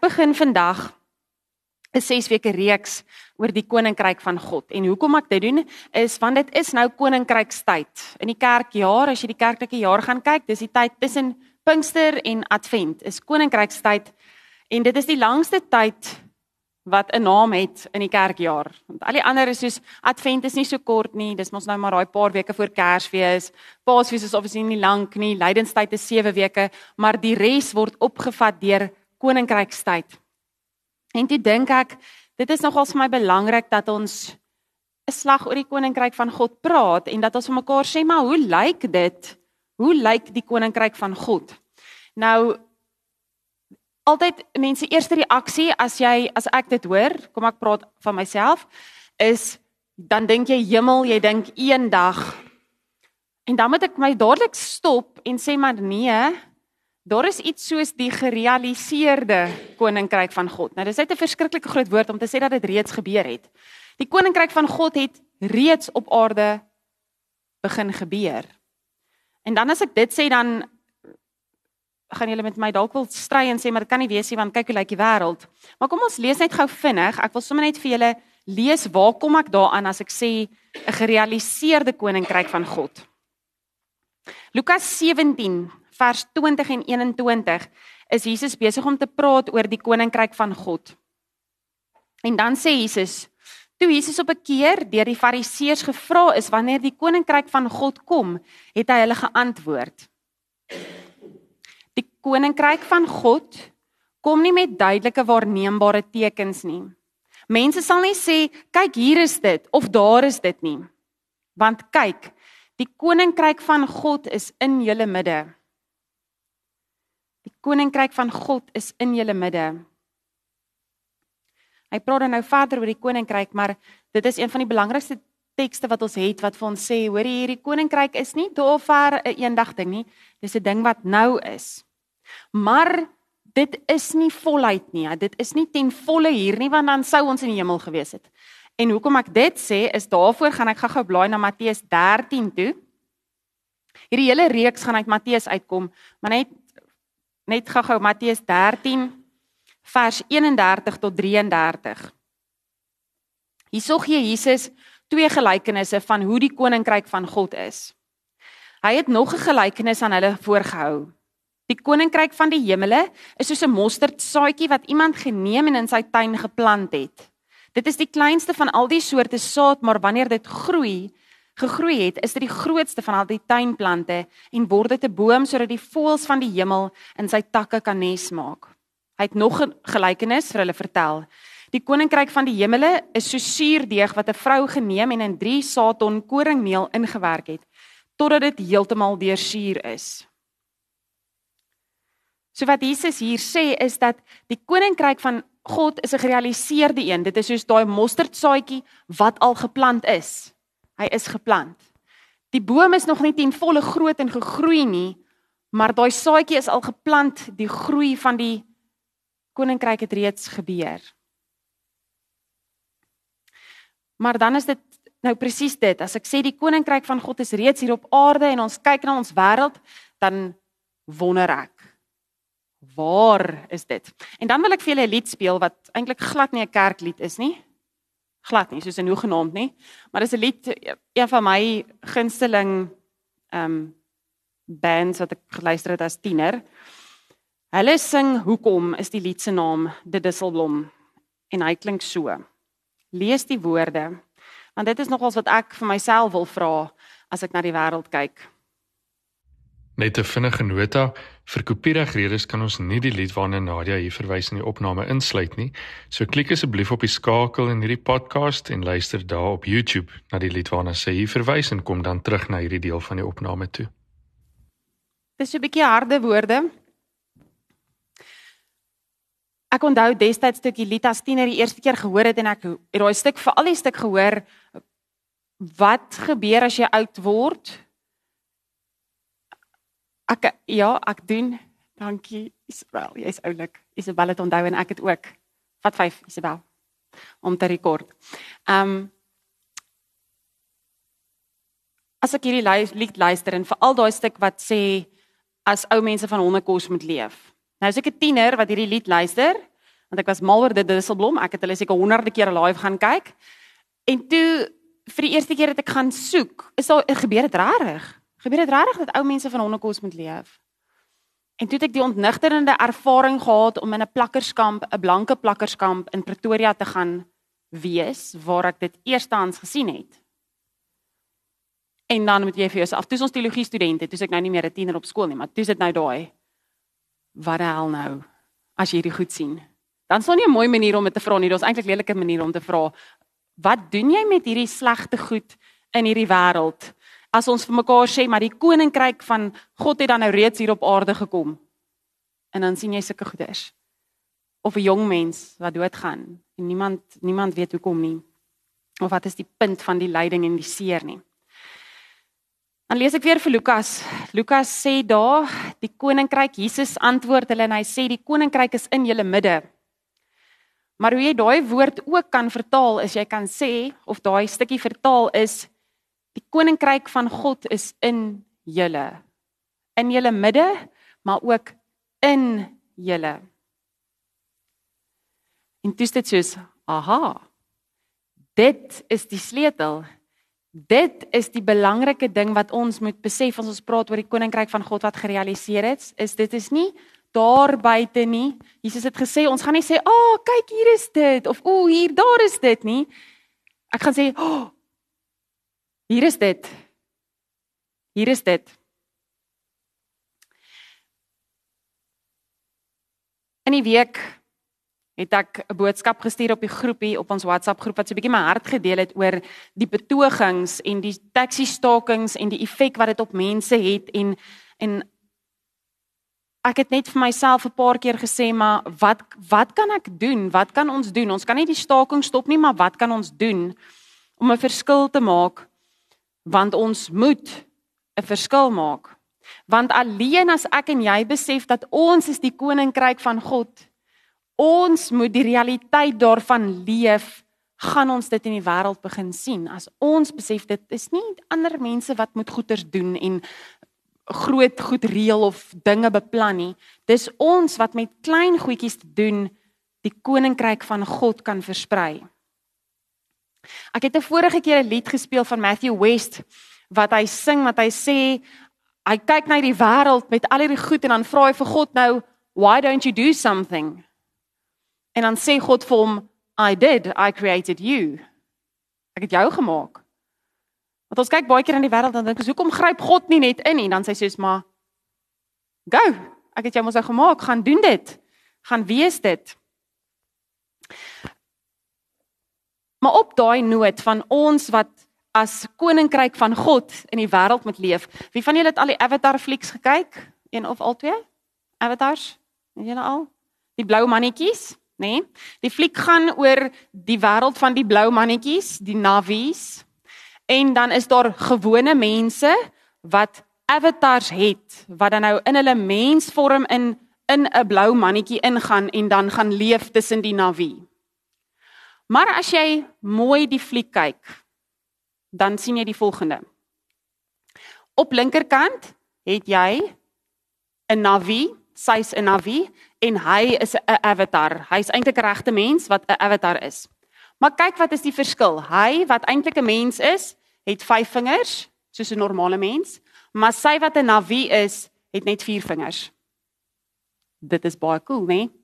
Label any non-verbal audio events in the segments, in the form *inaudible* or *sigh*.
Ek begin vandag 'n 6 weke reeks oor die koninkryk van God. En hoekom ek dit doen is want dit is nou koninkrykstyd. In die kerkjaar, as jy die kerklike jaar gaan kyk, dis die tyd tussen Pinkster en Advent. Is koninkrykstyd en dit is die langste tyd wat 'n naam het in die kerkjaar. Want al die ander is soos Advent is nie so kort nie. Dis mos nou maar daai paar weke voor Kersfees. Paasfees is obviously nie lank nie. Lydenstyd is 7 weke, maar die res word opgevat deur koninkrykstyd. En toe dink ek, dit is nogals vir my belangrik dat ons 'n slag oor die koninkryk van God praat en dat ons vir mekaar sê, maar hoe lyk dit? Hoe lyk die koninkryk van God? Nou altyd mense eerste reaksie as jy as ek dit hoor, kom ek praat van myself, is dan dink jy hemel, jy dink eendag. En dan moet ek my dadelik stop en sê maar nee, Daar is iets soos die gerealiseerde koninkryk van God. Nou dis net 'n verskriklike groot woord om te sê dat dit reeds gebeur het. Die koninkryk van God het reeds op aarde begin gebeur. En dan as ek dit sê dan gaan julle met my dalk wil stry en sê maar dit kan nie wees nie want kyk hoe lyk die wêreld. Maar kom ons lees net gou vinnig. Ek wil sommer net vir julle lees waar kom ek daaraan as ek sê 'n gerealiseerde koninkryk van God. Lukas 17 vers 20 en 21 is Jesus besig om te praat oor die koninkryk van God. En dan sê Jesus: "Toe Jesus op 'n keer deur die Fariseërs gevra is wanneer die koninkryk van God kom, het hy hulle geantwoord: Die koninkryk van God kom nie met duidelike waarneembare tekens nie. Mense sal nie sê, "Kyk, hier is dit" of "Daar is dit" nie. Want kyk, die koninkryk van God is in julle midde. Koninkryk van God is in julle midde. Hy praat dan nou verder oor die koninkryk, maar dit is een van die belangrikste tekste wat ons het wat vir ons sê, hoor jy hierdie koninkryk is nie doofver 'n eendag ding nie. Dis 'n ding wat nou is. Maar dit is nie voluit nie. Dit is nie ten volle hier nie want dan sou ons in die hemel gewees het. En hoekom ek dit sê is daarvoor gaan ek gou-gou blaai na Matteus 13 toe. Hierdie hele reeks gaan uit Matteus uitkom, maar net net gou-gou Matteus 13 vers 31 tot 33. Hierso gee Jesus twee gelykenisse van hoe die koninkryk van God is. Hy het nog 'n gelykenis aan hulle voorgehou. Die koninkryk van die hemele is soos 'n mosterdsaadjie wat iemand geneem en in sy tuin geplant het. Dit is die kleinste van al die soorte saad, maar wanneer dit groei, gegroei het, is dit die grootste van al die tuinplante en word dit 'n boom sodat die voëls van die hemel in sy takke kan nes maak. Hy het nog 'n gelykenis vir hulle vertel. Die koninkryk van die hemele is so suurdeeg wat 'n vrou geneem en in 3 saaton koringmeel ingewerk het totdat dit heeltemal deursuur is. So wat Jesus hier sê is dat die koninkryk van God is 'n gerealiseerde een. Dit is soos daai mosterdsaadjie wat al geplant is. Hy is geplant. Die boom is nog nie ten volle groot en gegroei nie, maar daai saadjie is al geplant. Die groei van die koninkryk het reeds gebeur. Maar dan is dit nou presies dit. As ek sê die koninkryk van God is reeds hier op aarde en ons kyk na ons wêreld, dan wonder ek waar is dit? En dan wil ek vir julle 'n lied speel wat eintlik glad nie 'n kerklied is nie glad nie soos 'n hoegenaamd nie, maar dis 'n lied een van my gunsteling ehm um, bands wat ek geluister het as tiener. Hulle sing Hoekom is die lied se naam De Disselblom en hy klink so. Lees die woorde want dit is nogals wat ek vir myself wil vra as ek na die wêreld kyk. Net 'n vinnige nota vir kopieregredes kan ons nie die lied waarna Nadia hier verwys in die opname insluit nie. So klik asseblief op die skakel in hierdie podcast en luister daar op YouTube na die lied waarna sy hier verwys en kom dan terug na hierdie deel van die opname toe. Dis 'n bietjie harde woorde. Ek onthou destyds toe ek die lied as tiener die eerste keer gehoor het en ek het daai stuk vir al die stuk gehoor wat gebeur as jy oud word? Ja, ek doen. Dankie Isabel. Jy's oulik. Isabel het onthou en ek het ook. Vat 5 Isabel om te rekord. Ehm um, As ek hierdie lied luister en veral daai stuk wat sê as ou mense van honde kos moet leef. Nou as ek 'n tiener wat hierdie lied luister, want ek was mal oor dit Disselblom. Ek het hulle seker honderde kere live gaan kyk. En toe vir die eerste keer het ek gaan soek, is daar gebeur dit regtig? Gebeur dit regtig dat ou mense van hondekos moet leef? En toe het ek die ontnigterende ervaring gehad om in 'n plakkerskamp, 'n blanke plakkerskamp in Pretoria te gaan wees waar ek dit eerstehands gesien het. En dan moet jy vir jouself, toe ons teologie studente, toe ek nou nie meer 'n tiener op skool nie, maar toe sit nou daai wat die hel nou as jy hierdie goed sien. Dan sou nie 'n mooi manier om dit te vra nie, daar's eintlik 'n lelike manier om te vra. Wat doen jy met hierdie slegte goed in hierdie wêreld? As ons vir mekaar sê maar die koninkryk van God het dan nou reeds hier op aarde gekom. En dan sien jy sulke goeders. Of 'n jong mens wat doodgaan en niemand niemand weet hoekom nie. Of wat is die punt van die lyding en die seer nie. Dan lees ek weer vir Lukas. Lukas sê daar die koninkryk Jesus antwoord hulle en hy sê die koninkryk is in julle midde. Maar hoe jy daai woord ook kan vertaal is jy kan sê of daai stukkie vertaal is Die koninkryk van God is in julle. In julle midde, maar ook in julle. En dis dit soos, aha. Dit is die sleutel. Dit is die belangrike ding wat ons moet besef as ons praat oor die koninkryk van God wat gerealiseer het. Is dit is nie daar buite nie. Jesus het gesê ons gaan nie sê, "Ag, oh, kyk hier is dit" of "O, hier daar is dit" nie. Ek gaan sê, "Oh, Hier is dit. Hier is dit. In die week het ek 'n boodskap gestuur op die groepie op ons WhatsApp groep wat so 'n bietjie my hart gedeel het oor die betogings en die taxi stakings en die effek wat dit op mense het en en ek het net vir myself 'n paar keer gesê maar wat wat kan ek doen? Wat kan ons doen? Ons kan nie die staking stop nie, maar wat kan ons doen om 'n verskil te maak? Want ons moet 'n verskil maak. Want alleen as ek en jy besef dat ons is die koninkryk van God, ons moet die realiteit daarvan leef, gaan ons dit in die wêreld begin sien. As ons besef dit is nie ander mense wat moet goeders doen en groot goed reël of dinge beplan nie. Dis ons wat met klein goedjies te doen die koninkryk van God kan versprei. Ek het 'n vorige keer 'n lied gespeel van Matthew West wat hy sing wat hy sê hy kyk na die wêreld met al hierdie goed en dan vra hy vir God nou why don't you do something? En dan sê God vir hom I did, I created you. Ek het jou gemaak. Want ons kyk baie keer in die wêreld en dink ons hoekom gryp God nie net in nie? Dan sê hy soos maar go. Ek het jou mos nou gemaak, gaan doen dit. Gaan wees dit. Maar op daai noot van ons wat as koninkryk van God in die wêreld moet leef. Wie van julle het al die Avatar flieks gekyk? Een of al twee? Avatars? Het julle al? Die blou mannetjies, nê? Nee? Die fliek gaan oor die wêreld van die blou mannetjies, die Navies. En dan is daar gewone mense wat avatars het wat dan nou in hulle mensvorm in in 'n blou mannetjie ingaan en dan gaan leef tussen die Navie. Maar as jy mooi die fliek kyk, dan sien jy die volgende. Op linkerkant het jy 'n Navi, sy's 'n Navi en hy is 'n avatar. Hy's eintlik 'n regte mens wat 'n avatar is. Maar kyk wat is die verskil? Hy wat eintlik 'n mens is, het 5 vingers soos 'n normale mens, maar sy wat 'n Navi is, het net 4 vingers. Dit is baie cool, né? Nee?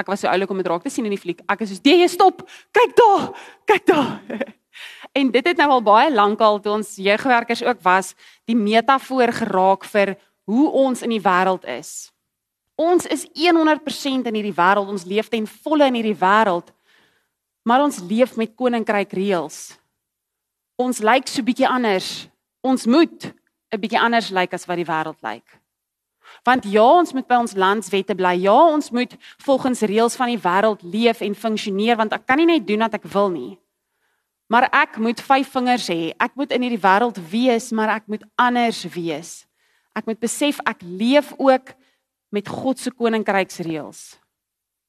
Ek was so oulik om dit raak te sien in die fliek. Ek is soos, "Nee, stop. Kyk daar. Kyk daar." *laughs* en dit het nou al baie lank al toe ons jeugwerkers ook was, die metafoor geraak vir hoe ons in die wêreld is. Ons is 100% in hierdie wêreld. Ons leef ten volle in hierdie wêreld. Maar ons leef met koninkryk reëls. Ons lyk so bietjie anders. Ons moet 'n bietjie anders lyk as wat die wêreld lyk. Want ja, ons moet by ons landswette bly. Ja, ons moet volgens reëls van die wêreld leef en funksioneer want ek kan nie net doen wat ek wil nie. Maar ek moet vyf vingers hê. Ek moet in hierdie wêreld wees, maar ek moet anders wees. Ek moet besef ek leef ook met God se koninkryksreëls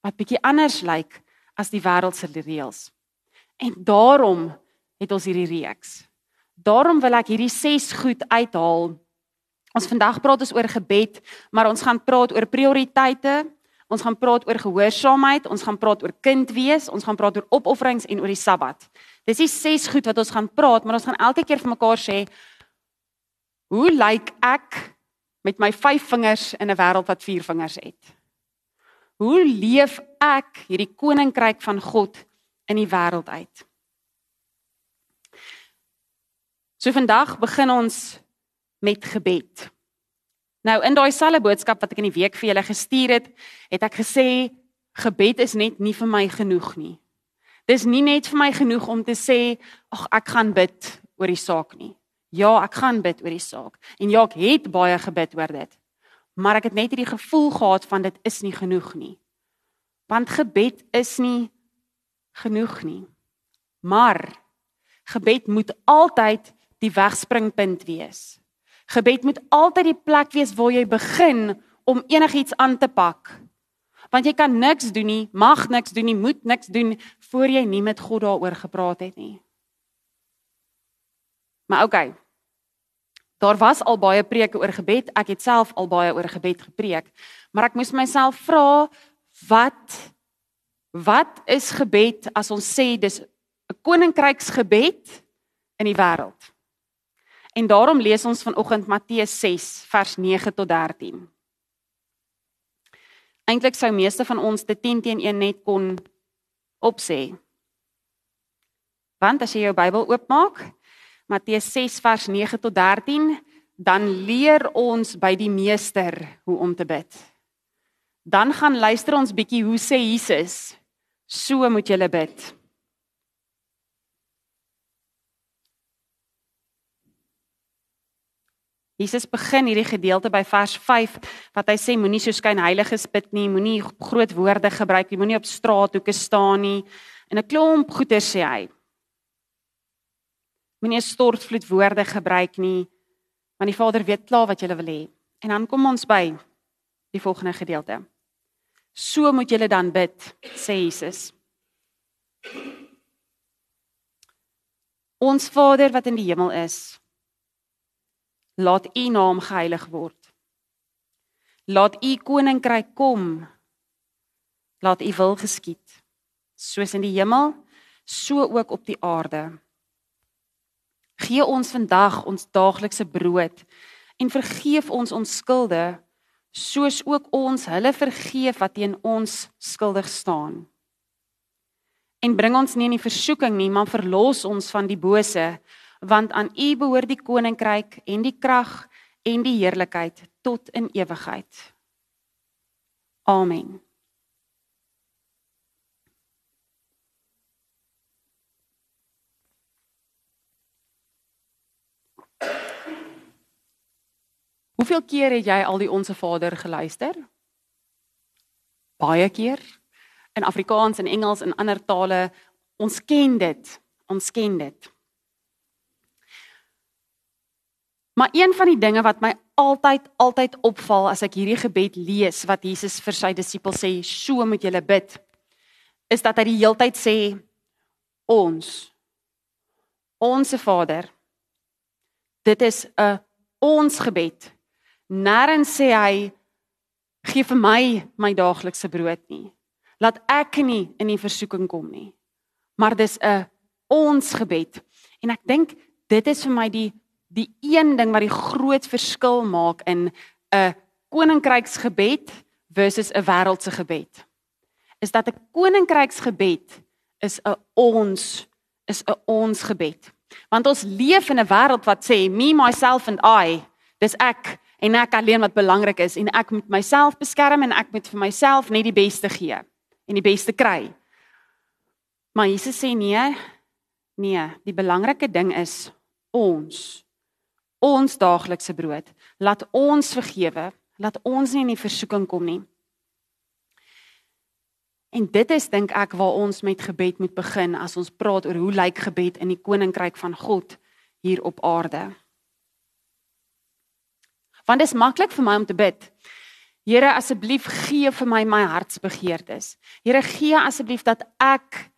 wat bietjie anders lyk as die wêreld se reëls. En daarom het ons hierdie reeks. Daarom wil ek hierdie 6 goed uithaal Ons vandag praat ons oor gebed, maar ons gaan praat oor prioriteite. Ons gaan praat oor gehoorsaamheid, ons gaan praat oor kind wees, ons gaan praat oor opofferings en oor die Sabbat. Dis die ses goed wat ons gaan praat, maar ons gaan elke keer vir mekaar sê hoe lyk ek met my 5 vingers in 'n wêreld wat 4 vingers het? Hoe leef ek hierdie koninkryk van God in die wêreld uit? So vandag begin ons met gebed. Nou in daai selfe boodskap wat ek in die week vir julle gestuur het, het ek gesê gebed is net nie vir my genoeg nie. Dis nie net vir my genoeg om te sê ag ek gaan bid oor die saak nie. Ja, ek gaan bid oor die saak. En ja, ek het baie gebid oor dit. Maar ek het net hierdie gevoel gehad van dit is nie genoeg nie. Want gebed is nie genoeg nie. Maar gebed moet altyd die wegspringpunt wees. Gebed moet altyd die plek wees waar jy begin om enigiets aan te pak. Want jy kan niks doen nie, mag niks doen nie, moet niks doen voor jy nie met God daaroor gepraat het nie. Maar okay. Daar was al baie preke oor gebed. Ek het self al baie oor gebed gepreek. Maar ek moes myself vra wat wat is gebed as ons sê dis 'n koninkryksgebed in die wêreld? En daarom lees ons vanoggend Matteus 6 vers 9 tot 13. Eintlik sou meeste van ons dit 10 teen 1 net kon opsê. Want as jy jou Bybel oopmaak, Matteus 6 vers 9 tot 13, dan leer ons by die meester hoe om te bid. Dan gaan luister ons bietjie hoe sê Jesus, so moet jy bid. Jesus begin hierdie gedeelte by vers 5 wat hy sê moenie so skyn heiliges bid nie, moenie groot woorde gebruik nie, moenie op straathoeke staan nie. En 'n klomp goeie sê hy. Moenie stortvloed woorde gebruik nie, want die Vader weet klaar wat jy wil hê. En dan kom ons by die volgende gedeelte. So moet julle dan bid, sê Jesus. Ons Vader wat in die hemel is, Laat U naam geheilig word. Laat U koninkryk kom. Laat U wil geskied, soos in die hemel, so ook op die aarde. Gee ons vandag ons daaglikse brood en vergeef ons ons skulde, soos ook ons hulle vergeef wat teen ons skuldig staan. En bring ons nie in die versoeking nie, maar verlos ons van die bose want aan U behoort die koninkryk en die krag en die heerlikheid tot in ewigheid. Amen. Hoeveel keer het jy al die onsse Vader geluister? Baie keer. In Afrikaans en Engels en ander tale, ons ken dit. Ons ken dit. Maar een van die dinge wat my altyd altyd opval as ek hierdie gebed lees wat Jesus vir sy disippels sê, so moet julle bid, is dat hy die heeltyd sê ons onsse Vader. Dit is 'n ons gebed. Nêrens sê hy gee vir my my daaglikse brood nie. Laat ek nie in die versoeking kom nie. Maar dis 'n ons gebed. En ek dink dit is vir my die die een ding wat die groot verskil maak in 'n koninkryksgebed versus 'n wêreldse gebed. Is dat 'n koninkryksgebed is 'n ons is 'n ons gebed. Want ons leef in 'n wêreld wat sê me myself and I, dis ek en ek alleen wat belangrik is en ek moet myself beskerm en ek moet vir myself net die beste gee en die beste kry. Maar Jesus sê nee. Nee, die belangrike ding is ons ons daaglikse brood. Laat ons vergewe, laat ons nie in die versoeking kom nie. En dit is dink ek waar ons met gebed moet begin as ons praat oor hoe lyk gebed in die koninkryk van God hier op aarde. Want dit is maklik vir my om te bid. Here asseblief gee vir my my hartsbegeertes. Here gee asseblief dat ek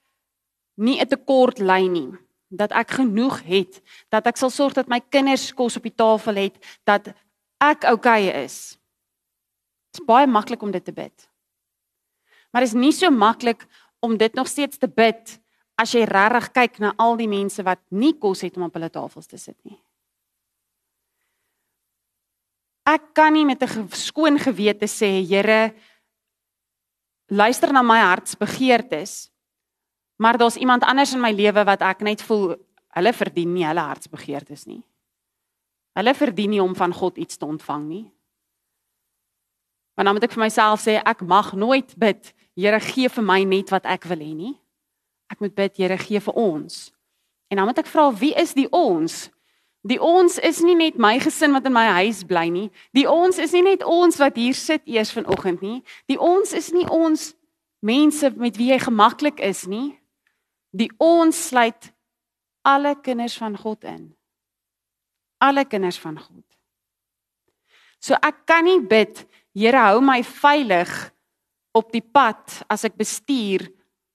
nie 'n tekort ly nie dat ek genoeg het, dat ek sal sorg dat my kinders kos op die tafel het, dat ek oukei okay is. Dit is baie maklik om dit te bid. Maar dit is nie so maklik om dit nog steeds te bid as jy regtig kyk na al die mense wat nie kos het om op hulle tafels te sit nie. Ek kan nie met 'n skoon gewete sê, Here, luister na my hartsbegeertes. Maar daar's iemand anders in my lewe wat ek net voel hulle verdien nie hulle hartsbegeertes nie. Hulle verdien nie om van God iets te ontvang nie. Want dan moet ek vir myself sê ek mag nooit bid, Here gee vir my net wat ek wil hê nie. Ek moet bid, Here gee vir ons. En dan moet ek vra wie is die ons? Die ons is nie net my gesin wat in my huis bly nie. Die ons is nie net ons wat hier sit eers vanoggend nie. Die ons is nie ons mense met wie jy gemaklik is nie. Die ons sluit alle kinders van God in. Alle kinders van God. So ek kan nie bid, Here hou my veilig op die pad as ek bestuur,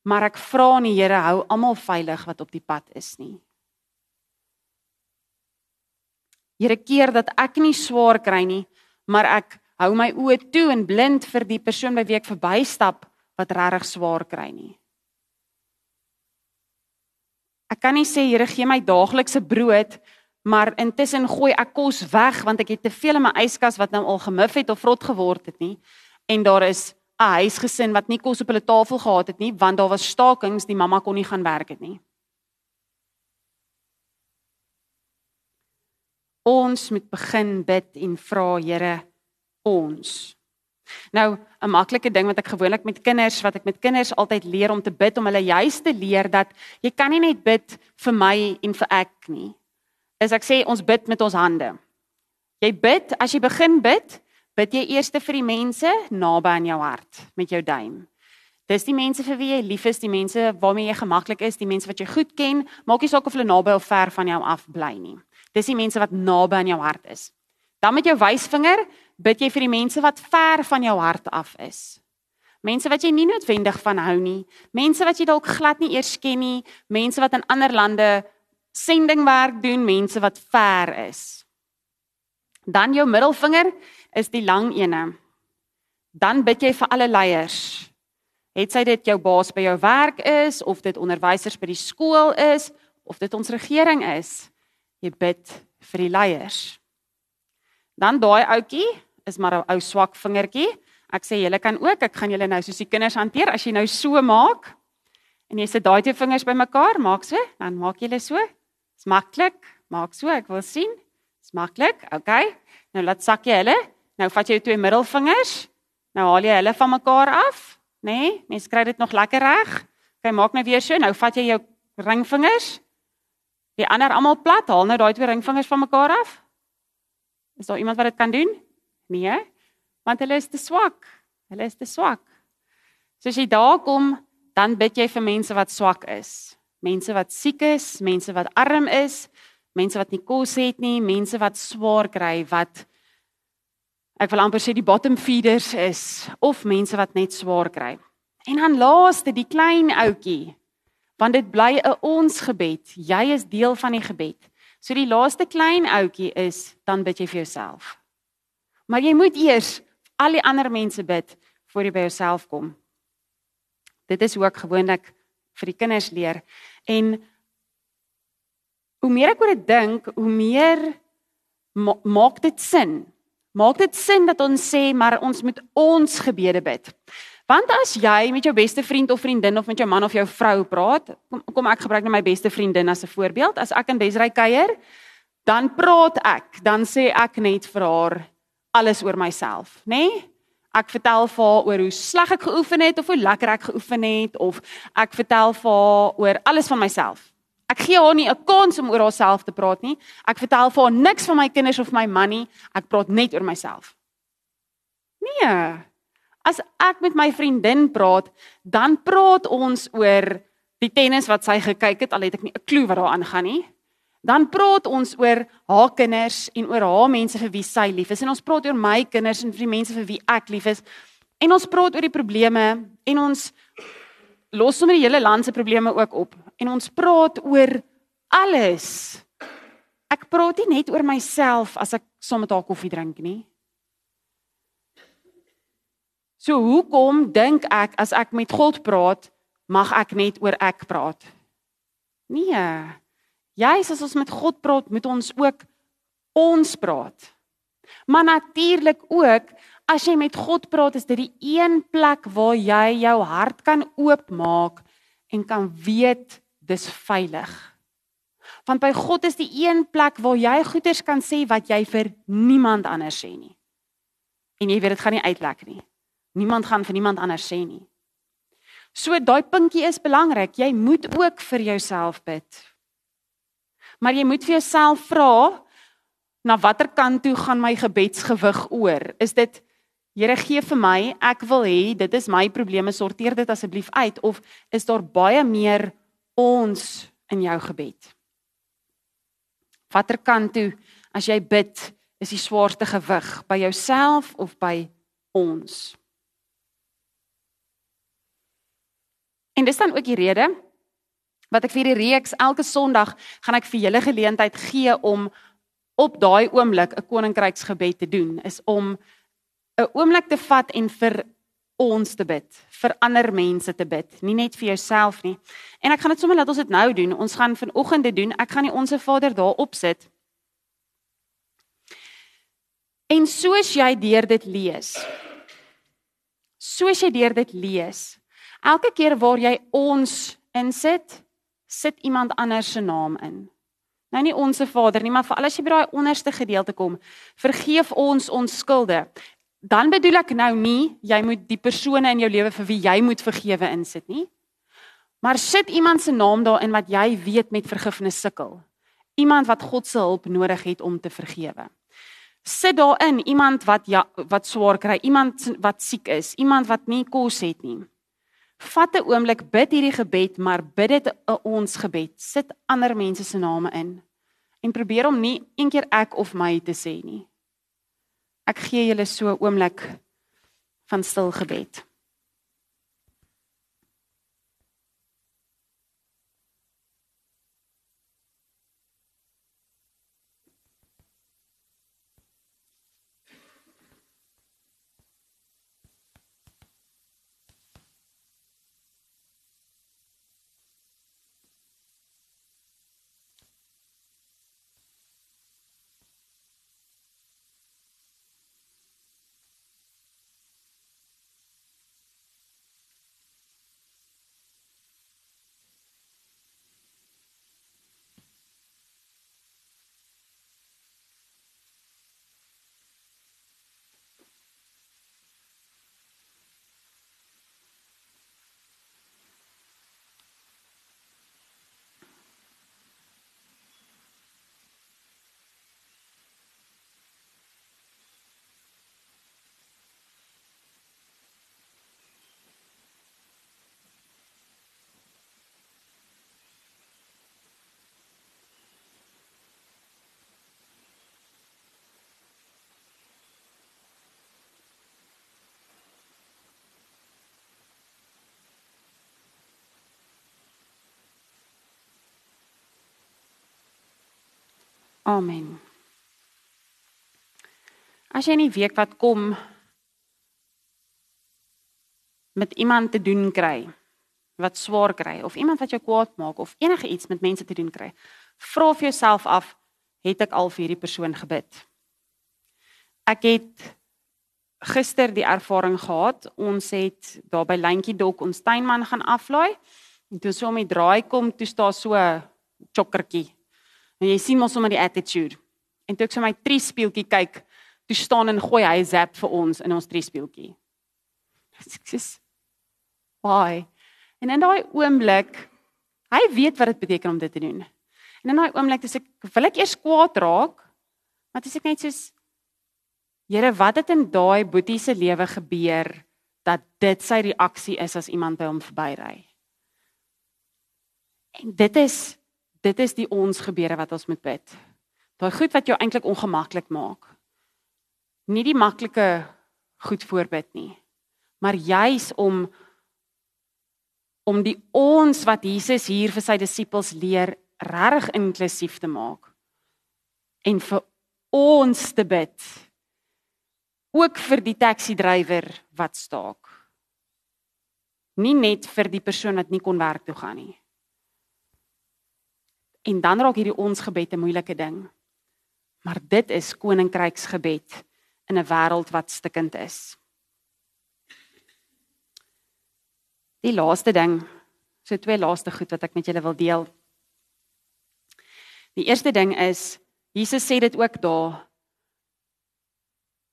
maar ek vra nie Here hou almal veilig wat op die pad is nie. Here keer dat ek nie swaar kry nie, maar ek hou my oë toe en blind vir die persoon by wie ek verbystap wat regtig swaar kry nie. Ek kan nie sê Here gee my daaglikse brood, maar intussen gooi ek kos weg want ek het te veel in my yskas wat nou al gemif het of vrot geword het nie. En daar is 'n huisgesin wat nie kos op hulle tafel gehad het nie want daar was stakings, die mamma kon nie gaan werk het nie. Ons moet begin bid en vra Here ons Nou, 'n maklike ding wat ek gewoonlik met kinders, wat ek met kinders altyd leer om te bid om hulle juis te leer dat jy kan nie net bid vir my en vir ek nie. Is ek sê ons bid met ons hande. Jy bid, as jy begin bid, bid jy eers vir die mense naby aan jou hart met jou duim. Dis die mense vir wie jy lief is, die mense waarmee jy gemaklik is, die mense wat jy goed ken, maak nie saak of hulle naby of ver van jou af bly nie. Dis die mense wat naby aan jou hart is. Dan met jou wysvinger bid jy vir die mense wat ver van jou hart af is. Mense wat jy nie noodwendig van hou nie, mense wat jy dalk glad nie eers ken nie, mense wat in ander lande sendingwerk doen, mense wat ver is. Dan jou middelvinger is die lang ene. Dan bid jy vir alle leiers. Het sy dit jou baas by jou werk is of dit onderwysers by die skool is of dit ons regering is, jy bid vir die leiers. Dan daai ouetjie is maar 'n ou swak vingertjie. Ek sê julle kan ook, ek gaan julle nou soos die kinders hanteer as jy nou so maak. En jy sit daai twee vingers bymekaar, maak so, dan maak jy hulle so. Dis maklik. Maak so, ek wil sien. Dis maklik. OK. Nou laat sak jy hulle. Nou vat jy jou twee middelvingers. Nou haal jy hulle van mekaar af, nê? Nee, Mense kry dit nog lekker reg. OK, maak nou weer so. Nou vat jy jou ringvingers. Die ander almal plat. Haal nou daai twee ringvingers van mekaar af. Is daar iemand wat dit kan doen? Nee, want hulle is te swak. Hulle is te swak. So as jy daar kom, dan bid jy vir mense wat swak is. Mense wat siek is, mense wat arm is, mense wat nie kos het nie, mense wat swaar kry, wat ek wil amper sê die bottom feeders is of mense wat net swaar kry. En dan laaste die klein ouetjie. Want dit bly 'n ons gebed. Jy is deel van die gebed. So die laaste klein ouetjie is dan bid jy vir jouself. Maar jy moet eers al die ander mense bid voor jy by jouself kom. Dit is hoe ek gewoonlik vir die kinders leer en hoe meer ek oor dit dink, hoe meer ma maak dit sin. Maak dit sin dat ons sê maar ons moet ons gebede bid. Want as jy met jou beste vriend of vriendin of met jou man of jou vrou praat, kom, kom ek gebruik net my beste vriendin as 'n voorbeeld. As ek in Besry kuier, dan praat ek, dan sê ek net vir haar alles oor myself, nê? Nee? Ek vertel vir haar oor hoe sleg ek geoefen het of hoe lekker ek geoefen het of ek vertel vir haar oor alles van myself. Ek gee haar nie 'n kans om oor haarself te praat nie. Ek vertel vir haar niks van my kinders of my man nie. Ek praat net oor myself. Nee. As ek met my vriendin praat, dan praat ons oor die tennis wat sy gekyk het, al het ek nie 'n klou wat daar aangaan nie. Dan praat ons oor haar kinders en oor haar mense vir wie sy lief is en ons praat oor my kinders en vir die mense vir wie ek lief is. En ons praat oor die probleme en ons los sommer die hele land se probleme ook op en ons praat oor alles. Ek praat nie net oor myself as ek saam met haar koffie drink nie. So hoekom dink ek as ek met God praat, mag ek net oor ek praat? Nee. Juis as ons met God praat, moet ons ook ons praat. Maar natuurlik ook as jy met God praat, is dit die een plek waar jy jou hart kan oopmaak en kan weet dis veilig. Want by God is die een plek waar jy goeders kan sê wat jy vir niemand anders sê nie. En jy weet dit gaan nie uitlek nie. Niemand gaan vir niemand anders sê nie. So daai puntjie is belangrik. Jy moet ook vir jouself bid. Maar jy moet vir jouself vra na watter kant toe gaan my gebedsgewig oor? Is dit Here gee vir my, ek wil hê dit is my probleme, sorteer dit asseblief uit of is daar baie meer ons in jou gebed? Watter kant toe as jy bid, is die swaarste gewig by jouself of by ons? En dis dan ook die rede wat ek vir die reeks elke Sondag gaan ek vir julle geleentheid gee om op daai oomblik 'n koninkryksgebed te doen is om 'n oomblik te vat en vir ons te bid, vir ander mense te bid, nie net vir jouself nie. En ek gaan dit sommer laat ons dit nou doen. Ons gaan vanoggend dit doen. Ek gaan die onsse Vader daar opsit. En soos jy deur dit lees, soos jy deur dit lees, Elke keer waar jy ons insit, sit iemand anders se naam in. Nou nie onsse Vader nie, maar vir al as jy by daai onderste gedeelte kom, vergeef ons ons skulde. Dan bedoel ek nou nie jy moet die persone in jou lewe vir wie jy moet vergewe insit nie. Maar sit iemand se naam daarin wat jy weet met vergifnis sukkel. Iemand wat God se hulp nodig het om te vergewe. Sit daarin iemand wat ja, wat swaar kry, iemand wat siek is, iemand wat nie kos het nie. Vat 'n oomblik, bid hierdie gebed, maar bid dit ons gebed. Sit ander mense se name in en probeer om nie eendag ek of my te sê nie. Ek gee julle so 'n oomblik van stil gebed. Amen. As jy in die week wat kom met iemand te doen kry wat swaar kry of iemand wat jou kwaad maak of enige iets met mense te doen kry, vra vir jouself af, het ek al vir hierdie persoon gebid? Ek het gister die ervaring gehad. Ons het daar by Lentjie Dok ons tuinman gaan aflaai en toe so om die draai kom, toe staan so 'n chokkertjie En jy sien mos sommer die attitude. En toe ek so my triespieeltjie kyk, toe staan en gooi hy zap vir ons in ons triespieeltjie. Ek sê, "Why?" En in daai oomblik, hy weet wat dit beteken om dit te doen. En in daai oomblik dis ek wil ek eers kwaad raak, maar dis ek net soos Here, wat het in daai boetie se lewe gebeur dat dit sy reaksie is as iemand by hom verbyry? En dit is dit is die ons gebeure wat ons moet bid. Daai goed wat jou eintlik ongemaklik maak. Nie die maklike goed voorbid nie, maar juis om om die ons wat Jesus hier vir sy disippels leer regtig inklusief te maak en vir ons te bid ook vir die taxi drywer wat staak. Nie net vir die persoon wat nie kon werk toe gaan nie. En dan raak hierdie ons gebed 'n moeilike ding. Maar dit is koninkryksgebed in 'n wêreld wat stikkend is. Die laaste ding, so twee laaste goed wat ek met julle wil deel. Die eerste ding is Jesus sê dit ook daar.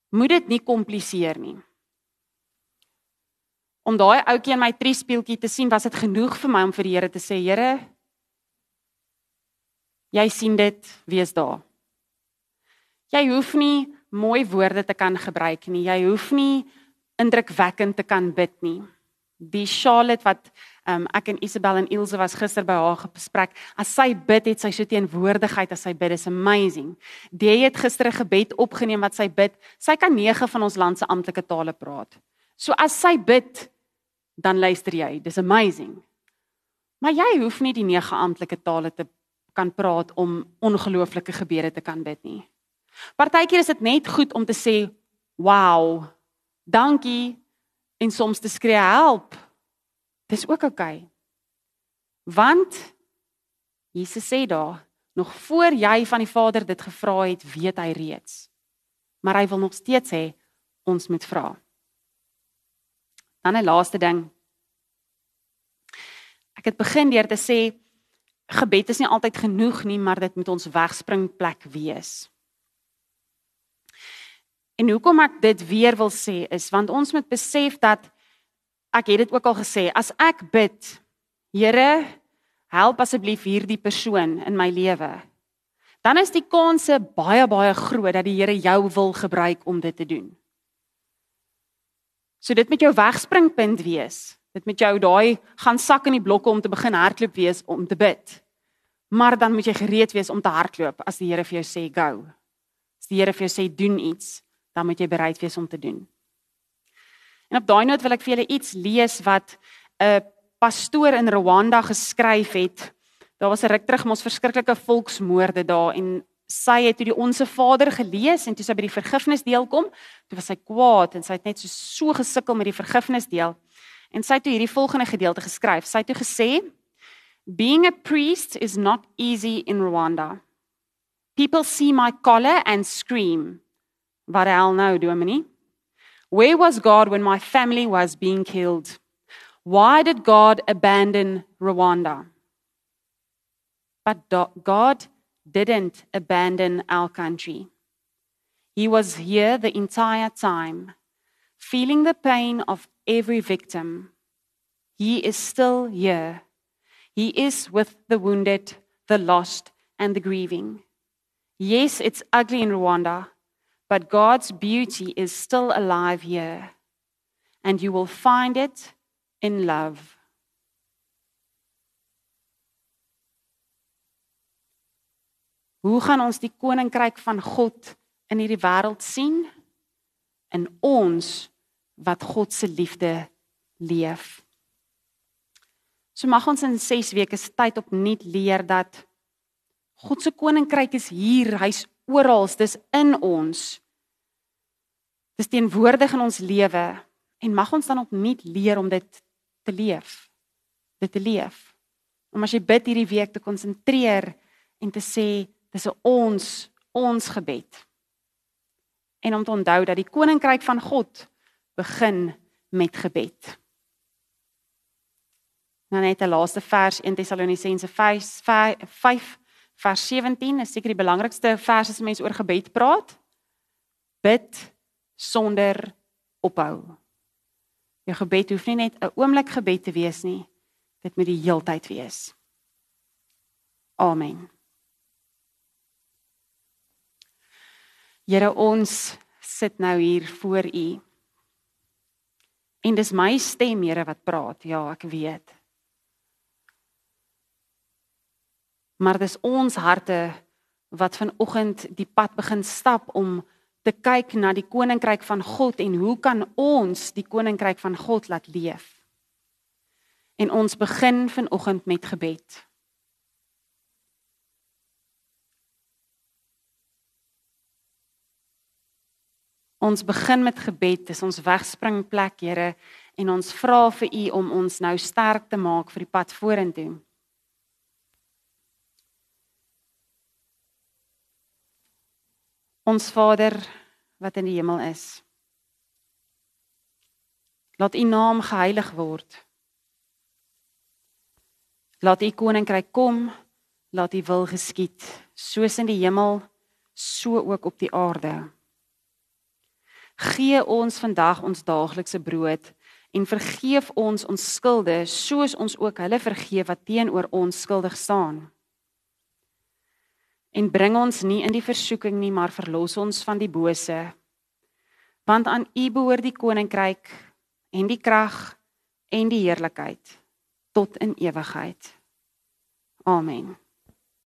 Moet dit nie kompliseer nie. Om daai ouetjie in my triespieeltjie te sien, was dit genoeg vir my om vir die Here te sê, Here, jy sien dit, wees daar. Jy hoef nie mooi woorde te kan gebruik nie. Jy hoef nie indrukwekkend te kan bid nie. Die Charlotte wat um, ek en Isabel en Ilse was gister by haar gesprek, as sy bid het sy so teenwoordigheid as sy bid is amazing. Die het gister 'n gebed opgeneem wat sy bid. Sy kan 9 van ons land se amptelike tale praat. So as sy bid, dan luister jy. Dis amazing. Maar jy hoef nie die 9 amptelike tale te kan praat om ongelooflike gebede te kan bid nie. Partykeer is dit net goed om te sê, "Wow, dankie," en soms te skree, "Help." Dis ook oukei. Okay. Want Jesus sê daar, nog voor jy van die Vader dit gevra het, weet hy reeds. Maar hy wil nog steeds hê ons moet vra. Dan 'n laaste ding. Ek het begin deur te sê gebed is nie altyd genoeg nie, maar dit moet ons wegspringplek wees. En hoekom ek dit weer wil sê is want ons moet besef dat ek het dit ook al gesê, as ek bid, Here, help asseblief hierdie persoon in my lewe. Dan is die kanse baie baie groot dat die Here jou wil gebruik om dit te doen. So dit met jou wegspringpunt wees. Dit met jou daai gaan sak in die blokke om te begin hardloop wees om te bid. Maar dan moet jy gereed wees om te hardloop as die Here vir jou sê go. As die Here vir jou sê doen iets, dan moet jy bereid wees om te doen. En op daai noot wil ek vir julle iets lees wat 'n pastoor in Rwanda geskryf het. Daar was 'n ruk terug mos verskriklike volksmoorde daar en sy het toe die onsse Vader gelees en toe sy by die vergifnisdeel kom, toe was sy kwaad en sy het net so so gesukkel met die vergifnisdeel. En sy het toe hierdie volgende gedeelte geskryf. Sy het toe gesê: Being a priest is not easy in Rwanda. People see my collar and scream. Wat hel nou, Dominie? Where was God when my family was being killed? Why did God abandon Rwanda? But God didn't abandon our country. He was here the entire time, feeling the pain of every victim. He is still here. He is with the wounded, the lost, and the grieving. Yes, it's ugly in Rwanda, but God's beauty is still alive here, and you will find it in love. Hoe gaan ons die koninkryk van God in hierdie wêreld sien? In ons wat God se liefde leef. So mag ons in 6 weke se tyd opnuut leer dat God se koninkryk is hier, hy's oral, dis in ons. Dis teenwoordig in ons lewe en mag ons dan opnuut leer om dit te leef. Dit te leef. Om as jy bid hierdie week te konsentreer en te sê dis 'n ons ons gebed. En om te onthou dat die koninkryk van God begin met gebed. Nou net 'n laaste vers 1 Tessalonisense 5 5 vers 17 is seker die belangrikste vers as mense oor gebed praat. Bid sonder ophou. Jou gebed hoef nie net 'n oomblik gebed te wees nie. Dit moet die heeltyd wees. Amen. Here ons sit nou hier voor U. En dis my stem, Here, wat praat. Ja, ek weet. maar dis ons harte wat vanoggend die pad begin stap om te kyk na die koninkryk van God en hoe kan ons die koninkryk van God laat leef? En ons begin vanoggend met gebed. Ons begin met gebed, dis ons wegspringplek, Here, en ons vra vir U om ons nou sterk te maak vir die pad vorentoe. Ons Vader wat in die hemel is. Laat U naam geheilig word. Laat U koninkryk kom, laat U wil geskied, soos in die hemel, so ook op die aarde. Gee ons vandag ons daaglikse brood en vergeef ons ons skulde soos ons ook hulle vergeef wat teenoor ons skuldig staan. En bring ons nie in die versoeking nie, maar verlos ons van die bose. Want aan U behoort die koninkryk en die krag en die heerlikheid tot in ewigheid. Amen.